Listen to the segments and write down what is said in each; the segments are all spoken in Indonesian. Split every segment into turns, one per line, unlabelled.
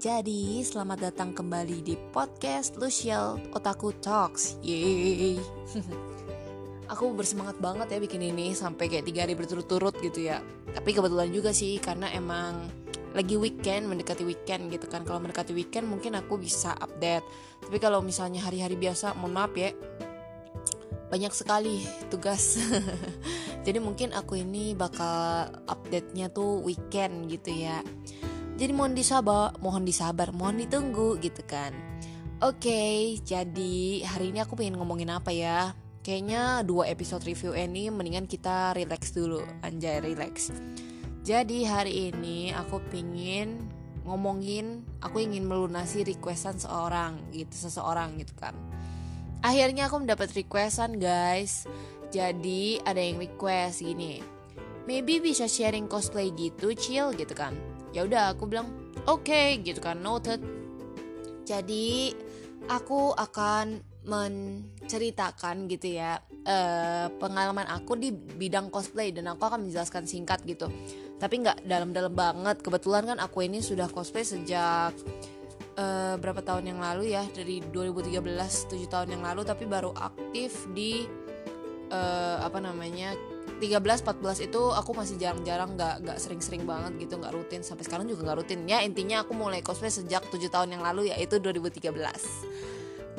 Jadi selamat datang kembali di podcast Lucial Otaku Talks. Yeay. Aku bersemangat banget ya bikin ini sampai kayak tiga hari berturut-turut gitu ya. Tapi kebetulan juga sih karena emang lagi weekend mendekati weekend gitu kan. Kalau mendekati weekend mungkin aku bisa update. Tapi kalau misalnya hari-hari biasa mohon maaf ya. Banyak sekali tugas. Jadi mungkin aku ini bakal update-nya tuh weekend gitu ya jadi mohon disabar mohon disabar mohon ditunggu gitu kan. Oke okay, jadi hari ini aku pengen ngomongin apa ya? Kayaknya dua episode review ini mendingan kita relax dulu. Anjay relax. Jadi hari ini aku pingin ngomongin aku ingin melunasi requestan seorang gitu seseorang gitu kan. Akhirnya aku mendapat requestan guys. Jadi ada yang request gini. Maybe bisa sharing cosplay gitu chill gitu kan ya udah aku bilang oke okay, gitu kan noted. Jadi aku akan menceritakan gitu ya uh, pengalaman aku di bidang cosplay dan aku akan menjelaskan singkat gitu. Tapi nggak dalam-dalam banget. Kebetulan kan aku ini sudah cosplay sejak uh, berapa tahun yang lalu ya dari 2013 7 tahun yang lalu tapi baru aktif di uh, apa namanya 13 14 itu aku masih jarang-jarang nggak nggak sering-sering banget gitu nggak rutin. Sampai sekarang juga nggak rutin. Ya intinya aku mulai cosplay sejak 7 tahun yang lalu yaitu 2013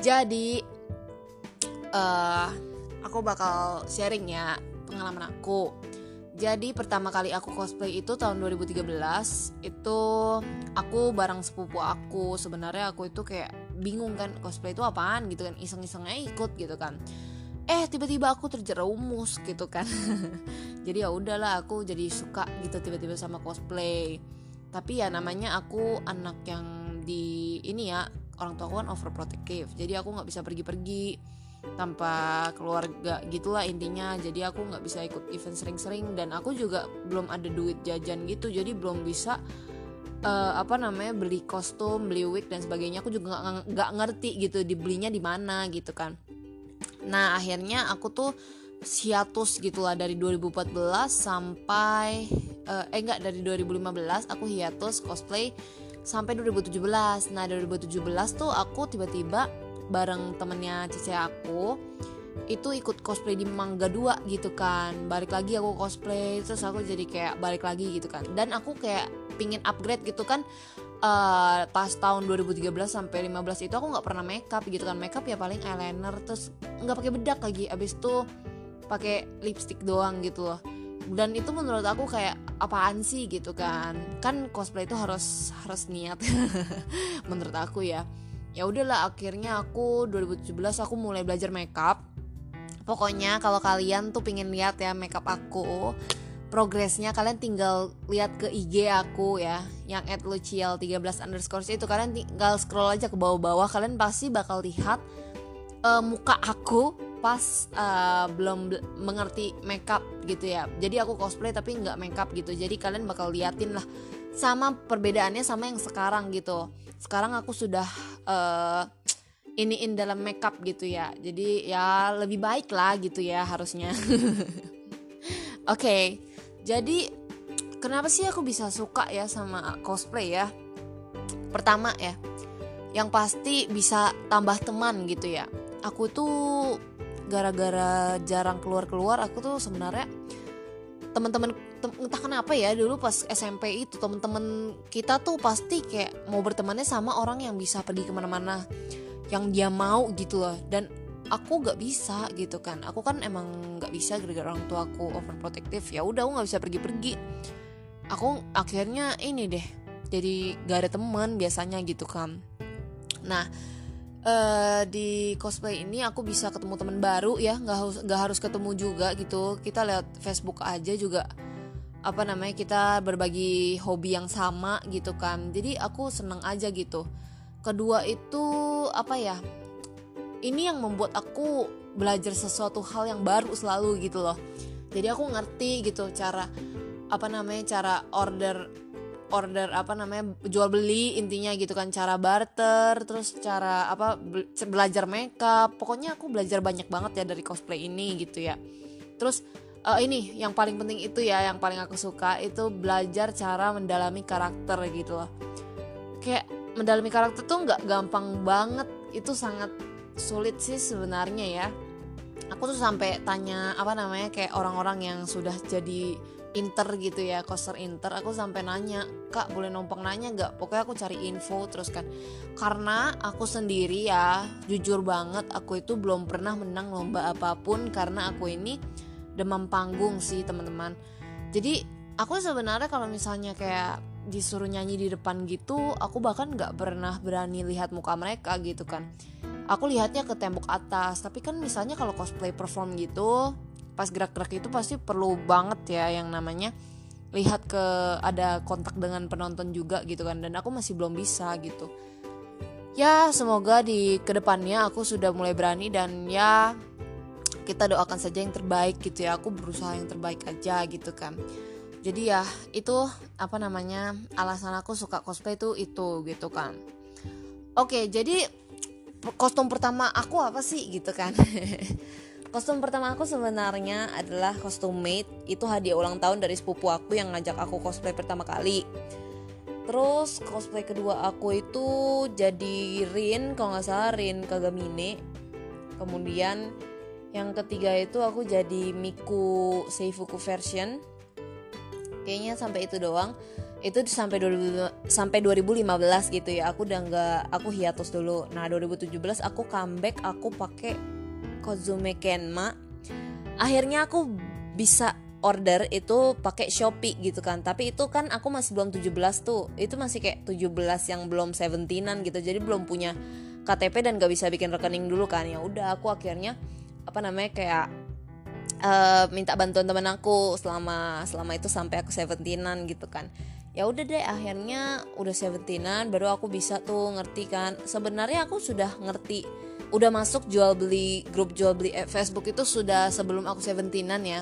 jadi uh, aku bakal sharing ya pengalaman aku. Jadi pertama kali aku cosplay itu tahun 2013 itu aku bareng sepupu aku. Sebenarnya aku itu kayak bingung kan cosplay itu apaan gitu kan. Iseng-isengnya ikut gitu kan eh tiba-tiba aku terjerumus gitu kan. Jadi ya udahlah aku jadi suka gitu tiba-tiba sama cosplay. Tapi ya namanya aku anak yang di ini ya orang tua aku kan overprotective. Jadi aku nggak bisa pergi-pergi tanpa keluarga gitulah intinya. Jadi aku nggak bisa ikut event sering-sering dan aku juga belum ada duit jajan gitu. Jadi belum bisa uh, apa namanya beli kostum beli wig dan sebagainya. Aku juga nggak ngerti gitu dibelinya di mana gitu kan nah akhirnya aku tuh hiatus gitulah dari 2014 sampai uh, eh enggak dari 2015 aku hiatus cosplay sampai 2017 nah 2017 tuh aku tiba-tiba bareng temennya cici aku itu ikut cosplay di Mangga 2 gitu kan. Balik lagi aku cosplay terus aku jadi kayak balik lagi gitu kan. Dan aku kayak pingin upgrade gitu kan uh, pas tahun 2013 sampai 15 itu aku nggak pernah makeup gitu kan. Makeup ya paling eyeliner terus nggak pakai bedak lagi. Abis itu pakai lipstick doang gitu loh. Dan itu menurut aku kayak apaan sih gitu kan. Kan cosplay itu harus harus niat. Menurut aku ya. Ya udahlah akhirnya aku 2017 aku mulai belajar makeup. Pokoknya kalau kalian tuh pengen lihat ya makeup aku progresnya kalian tinggal lihat ke IG aku ya yang at lucial 13 underscore itu. Kalian tinggal scroll aja ke bawah-bawah kalian pasti bakal lihat uh, muka aku pas uh, belum mengerti makeup gitu ya. Jadi aku cosplay tapi nggak makeup gitu. Jadi kalian bakal liatin lah sama perbedaannya sama yang sekarang gitu. Sekarang aku sudah uh, iniin dalam makeup gitu ya. Jadi ya lebih baik lah gitu ya harusnya. Oke. okay, jadi kenapa sih aku bisa suka ya sama cosplay ya? Pertama ya yang pasti bisa tambah teman gitu ya. Aku tuh gara-gara jarang keluar-keluar aku tuh sebenarnya teman-teman entah kenapa ya dulu pas SMP itu teman-teman kita tuh pasti kayak mau bertemannya sama orang yang bisa pergi ke mana-mana yang dia mau gitu loh. Dan aku nggak bisa gitu kan. Aku kan emang nggak bisa gara-gara orang tua aku overprotective. Ya udah aku nggak bisa pergi-pergi. Aku akhirnya ini deh jadi gak ada teman biasanya gitu kan. Nah uh, di cosplay ini aku bisa ketemu teman baru ya nggak harus nggak harus ketemu juga gitu. Kita lihat Facebook aja juga apa namanya kita berbagi hobi yang sama gitu kan. Jadi aku seneng aja gitu. Kedua itu apa ya ini yang membuat aku belajar sesuatu hal yang baru selalu gitu loh. Jadi aku ngerti gitu cara apa namanya cara order order apa namanya jual beli intinya gitu kan. Cara barter terus cara apa belajar makeup. Pokoknya aku belajar banyak banget ya dari cosplay ini gitu ya. Terus uh, ini yang paling penting itu ya yang paling aku suka itu belajar cara mendalami karakter gitu loh. Kayak mendalami karakter tuh nggak gampang banget. Itu sangat sulit sih sebenarnya ya. Aku tuh sampai tanya apa namanya kayak orang-orang yang sudah jadi inter gitu ya coaster inter aku sampai nanya kak boleh numpang nanya nggak? Pokoknya aku cari info terus kan. Karena aku sendiri ya jujur banget aku itu belum pernah menang lomba apa pun karena aku ini demam panggung sih teman-teman. Jadi aku sebenarnya kalau misalnya kayak disuruh nyanyi di depan gitu aku bahkan nggak pernah berani lihat muka mereka gitu kan. Aku lihatnya ke tembok atas tapi kan misalnya kalau cosplay perform gitu pas gerak-gerak itu pasti perlu banget ya yang namanya lihat ke ada kontak dengan penonton juga gitu kan dan aku masih belum bisa gitu. Ya semoga di ke depannya aku sudah mulai berani dan ya kita doakan saja yang terbaik gitu ya. Aku berusaha yang terbaik aja gitu kan jadi ya itu apa namanya alasan aku suka cosplay itu itu gitu kan. Oke jadi kostum pertama aku apa sih gitu kan. Kostum pertama aku sebenarnya adalah kostum maid. Itu hadiah ulang tahun dari sepupu aku yang ngajak aku cosplay pertama kali. Terus cosplay kedua aku itu jadi Rin Kalau nggak salah Rin Kagamine Kemudian yang ketiga itu aku jadi Miku Seifuku version Kayaknya sampai itu doang. Itu sampai 2000, sampai 2015 gitu ya. Aku udah nggak aku hiatus dulu. Nah 2017 aku comeback aku pakai Kozume Kenma. Akhirnya aku bisa order itu pakai Shopee gitu kan. Tapi itu kan aku masih belum 17 tuh. Itu masih kayak 17 yang belum 17an gitu. Jadi belum punya KTP dan gak bisa bikin rekening dulu kan. Ya udah aku akhirnya apa namanya kayak uh, minta bantuan temen aku selama selama itu sampai aku 17an gitu kan. Ya udah deh akhirnya udah 17an baru aku bisa tuh ngerti kan. Sebenarnya aku sudah ngerti udah masuk jual beli grup jual beli eh, Facebook itu sudah sebelum aku seventeenan ya.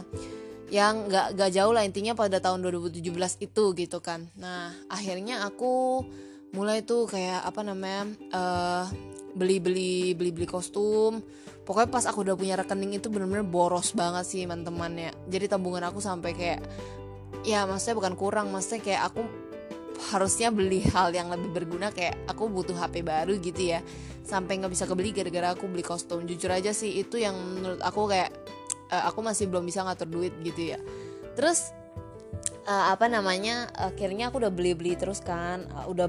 Yang nggak nggak jauh lah intinya pada tahun 2017 itu gitu kan. Nah akhirnya aku mulai tuh kayak apa namanya uh, beli beli beli beli kostum. Pokoknya pas aku udah punya rekening itu bener-bener boros banget sih teman-teman ya jadi tabungan aku sampai kayak ya maksudnya bukan kurang maksudnya kayak aku harusnya beli hal yang lebih berguna kayak aku butuh HP baru gitu ya. Sampai nggak bisa kebeli gara-gara aku beli kostum. Jujur aja sih itu yang menurut aku kayak uh, aku masih belum bisa ngatur duit gitu ya. Terus uh, apa namanya akhirnya aku udah beli-beli terus kan. Uh, udah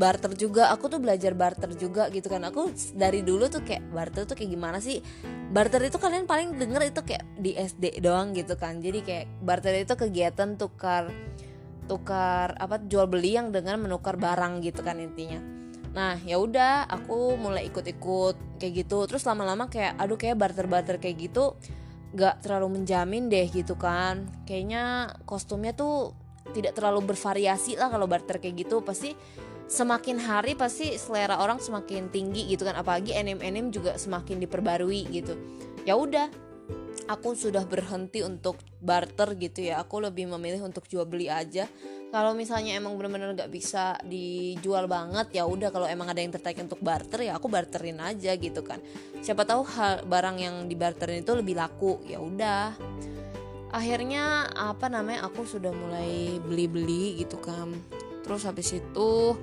barter juga. Aku tuh belajar barter juga gitu kan. Aku dari dulu tuh kayak barter tuh kayak gimana sih? Barter itu kalian paling denger itu kayak di SD doang gitu kan. Jadi kayak barter itu kegiatan tukar tukar apa jual beli yang dengan menukar barang gitu kan intinya. Nah ya udah aku mulai ikut-ikut kayak gitu. Terus lama-lama kayak aduh kayak barter-barter kayak gitu gak terlalu menjamin deh gitu kan. Kayaknya kostumnya tuh tidak terlalu bervariasi lah kalau barter kayak gitu. Pasti semakin hari pasti selera orang semakin tinggi gitu kan. Apalagi anime-anime juga semakin diperbarui gitu. Ya udah aku sudah berhenti untuk barter gitu ya. Aku lebih memilih untuk jual beli aja kalau misalnya emang bener-bener gak bisa dijual banget ya udah. Kalau emang ada yang tertarik untuk barter ya aku barterin aja gitu kan. Siapa tahu hal barang yang dibarterin itu lebih laku ya udah. Akhirnya apa namanya aku sudah mulai beli-beli gitu kan. Terus habis itu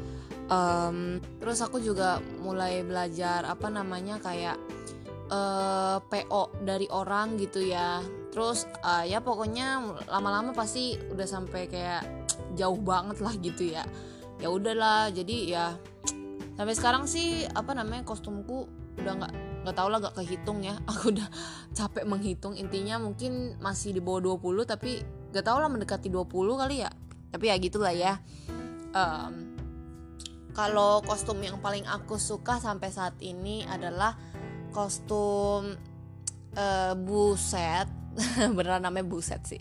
um, terus aku juga mulai belajar apa namanya kayak uh, eh, PO dari orang gitu ya. Terus uh, ya pokoknya lama-lama pasti udah sampai kayak jauh banget lah gitu ya. Ya udahlah jadi ya sampai sekarang sih apa namanya kostumku udah nggak nggak tau lah gak kehitung ya. Aku udah capek menghitung. Intinya mungkin masih di bawah 20 tapi gak tau lah mendekati 20 kali ya. Tapi ya gitulah ya. Um, kalau kostum yang paling aku suka sampai saat ini adalah kostum uh, buset. Beneran namanya buset sih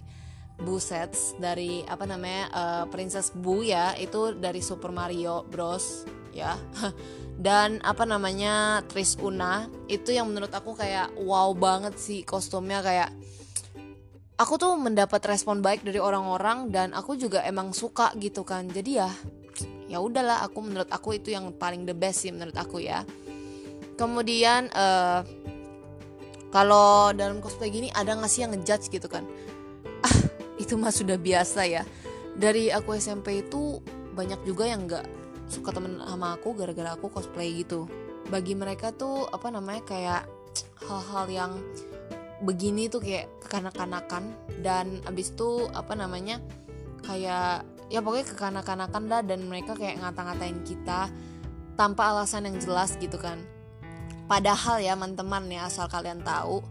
buset dari apa namanya uh, Princess Bu ya itu dari Super Mario Bros. Ya. Dan apa namanya Tris Una itu yang menurut aku kayak wow banget sih kostumnya kayak aku tuh mendapat respon baik dari orang-orang dan aku juga emang suka gitu kan. Jadi ya ya udahlah aku menurut aku itu yang paling the best sih menurut aku ya. Kemudian uh, kalau dalam cosplay gini ada nggak sih yang ngejudge gitu kan itu mah sudah biasa ya. Dari aku SMP itu banyak juga yang nggak suka temen sama aku gara-gara aku cosplay gitu. Bagi mereka tuh apa namanya kayak hal-hal yang begini tuh kayak kekanak-kanakan. Dan abis itu apa namanya kayak ya pokoknya kekanak-kanakan lah dan mereka kayak ngata-ngatain kita tanpa alasan yang jelas gitu kan. Padahal ya teman-teman ya asal kalian tahu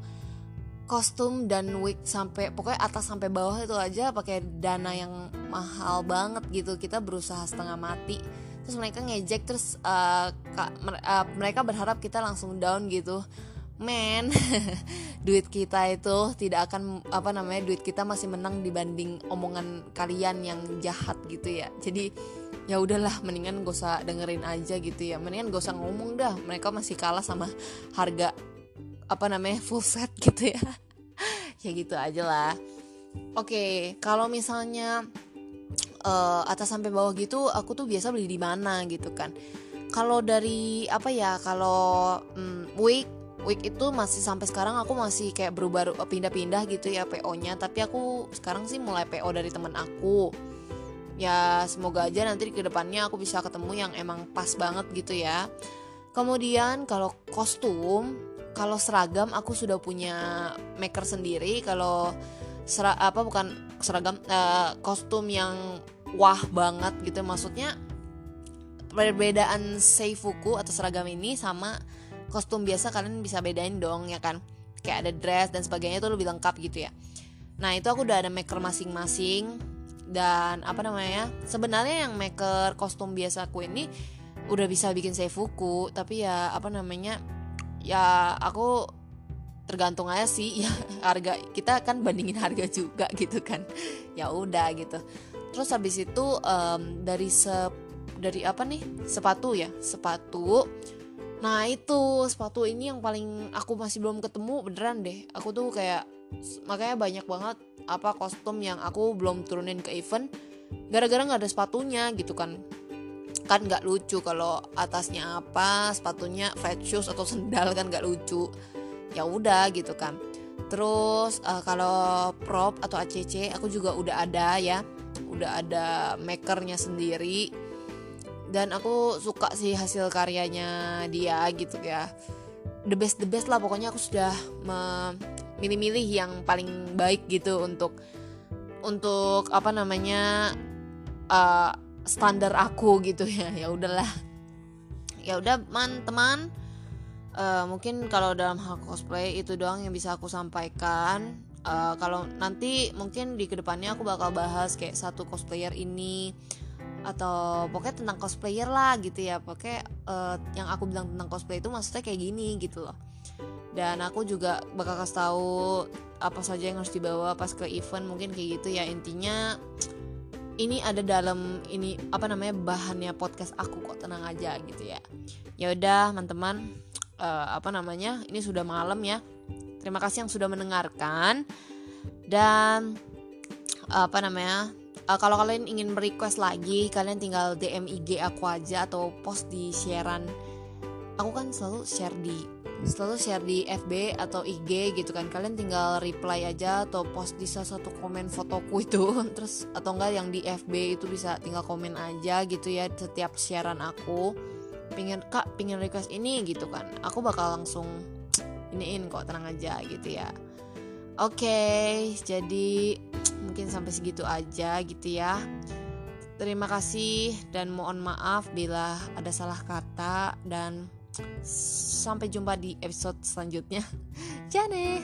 kostum dan wig sampai pokoknya atas sampai bawah itu aja pakai dana yang mahal banget gitu. Kita berusaha setengah mati. Terus mereka ngejek terus uh, uh, mereka berharap kita langsung down gitu. Men duit kita itu tidak akan apa namanya duit kita masih menang dibanding omongan kalian yang jahat gitu ya. Jadi ya udahlah mendingan gak usah dengerin aja gitu ya. Mendingan gak usah ngomong dah. Mereka masih kalah sama harga apa namanya full set gitu ya. Ya gitu aja lah. Oke kalau misalnya uh, atas sampai bawah gitu aku tuh biasa beli di mana gitu kan. Kalau dari apa ya kalau um, week week itu masih sampai sekarang aku masih kayak berubah pindah-pindah gitu ya PO-nya tapi aku sekarang sih mulai PO dari teman aku. Ya semoga aja nanti ke depannya aku bisa ketemu yang emang pas banget gitu ya. Kemudian kalau kostum kalau seragam aku sudah punya maker sendiri. Kalau sera apa bukan seragam uh, kostum yang wah banget gitu. Maksudnya perbedaan seifuku atau seragam ini sama kostum biasa kalian bisa bedain dong ya kan? Kayak ada dress dan sebagainya itu lebih lengkap gitu ya. Nah itu aku udah ada maker masing-masing. Dan apa namanya sebenarnya yang maker kostum biasa aku ini udah bisa bikin seifuku. Tapi ya apa namanya ya aku tergantung aja sih. Ya harga kita kan bandingin harga juga gitu kan. Ya udah gitu. Terus habis itu um, dari se dari apa nih? Sepatu ya sepatu. Nah itu sepatu ini yang paling aku masih belum ketemu beneran deh. Aku tuh kayak makanya banyak banget apa kostum yang aku belum turunin ke event gara-gara nggak ada sepatunya gitu kan kan nggak lucu kalau atasnya apa sepatunya flat shoes atau sendal kan nggak lucu. Ya udah gitu kan. Terus uh, kalau prop atau ACC aku juga udah ada ya. Udah ada makernya sendiri. Dan aku suka sih hasil karyanya dia gitu ya. The best the best lah. Pokoknya aku sudah memilih-milih yang paling baik gitu untuk untuk apa namanya uh, standar aku gitu ya. Ya udahlah. Ya udah teman-teman uh, mungkin kalau dalam hal cosplay itu doang yang bisa aku sampaikan. Uh, kalau nanti mungkin di ke depannya aku bakal bahas kayak satu cosplayer ini atau pokoknya tentang cosplayer lah gitu ya. Pokoknya uh, yang aku bilang tentang cosplay itu maksudnya kayak gini gitu loh. Dan aku juga bakal kasih tahu apa saja yang harus dibawa pas ke event mungkin kayak gitu ya. Intinya ini ada dalam ini apa namanya bahannya podcast aku kok tenang aja gitu ya. Ya udah teman-teman uh, apa namanya ini sudah malam ya. Terima kasih yang sudah mendengarkan. Dan apa namanya uh, kalau kalian ingin request lagi kalian tinggal DM IG aku aja atau post di sharean. Aku kan selalu share di selalu share di FB atau IG gitu kan. Kalian tinggal reply aja atau post di salah satu komen fotoku itu. Terus atau enggak yang di FB itu bisa tinggal komen aja gitu ya setiap siaran aku. Pingin kak pingin request ini gitu kan. Aku bakal langsung iniin kok tenang aja gitu ya. Oke okay, jadi mungkin sampai segitu aja gitu ya. Terima kasih dan mohon maaf bila ada salah kata dan sampai jumpa di episode selanjutnya. Jane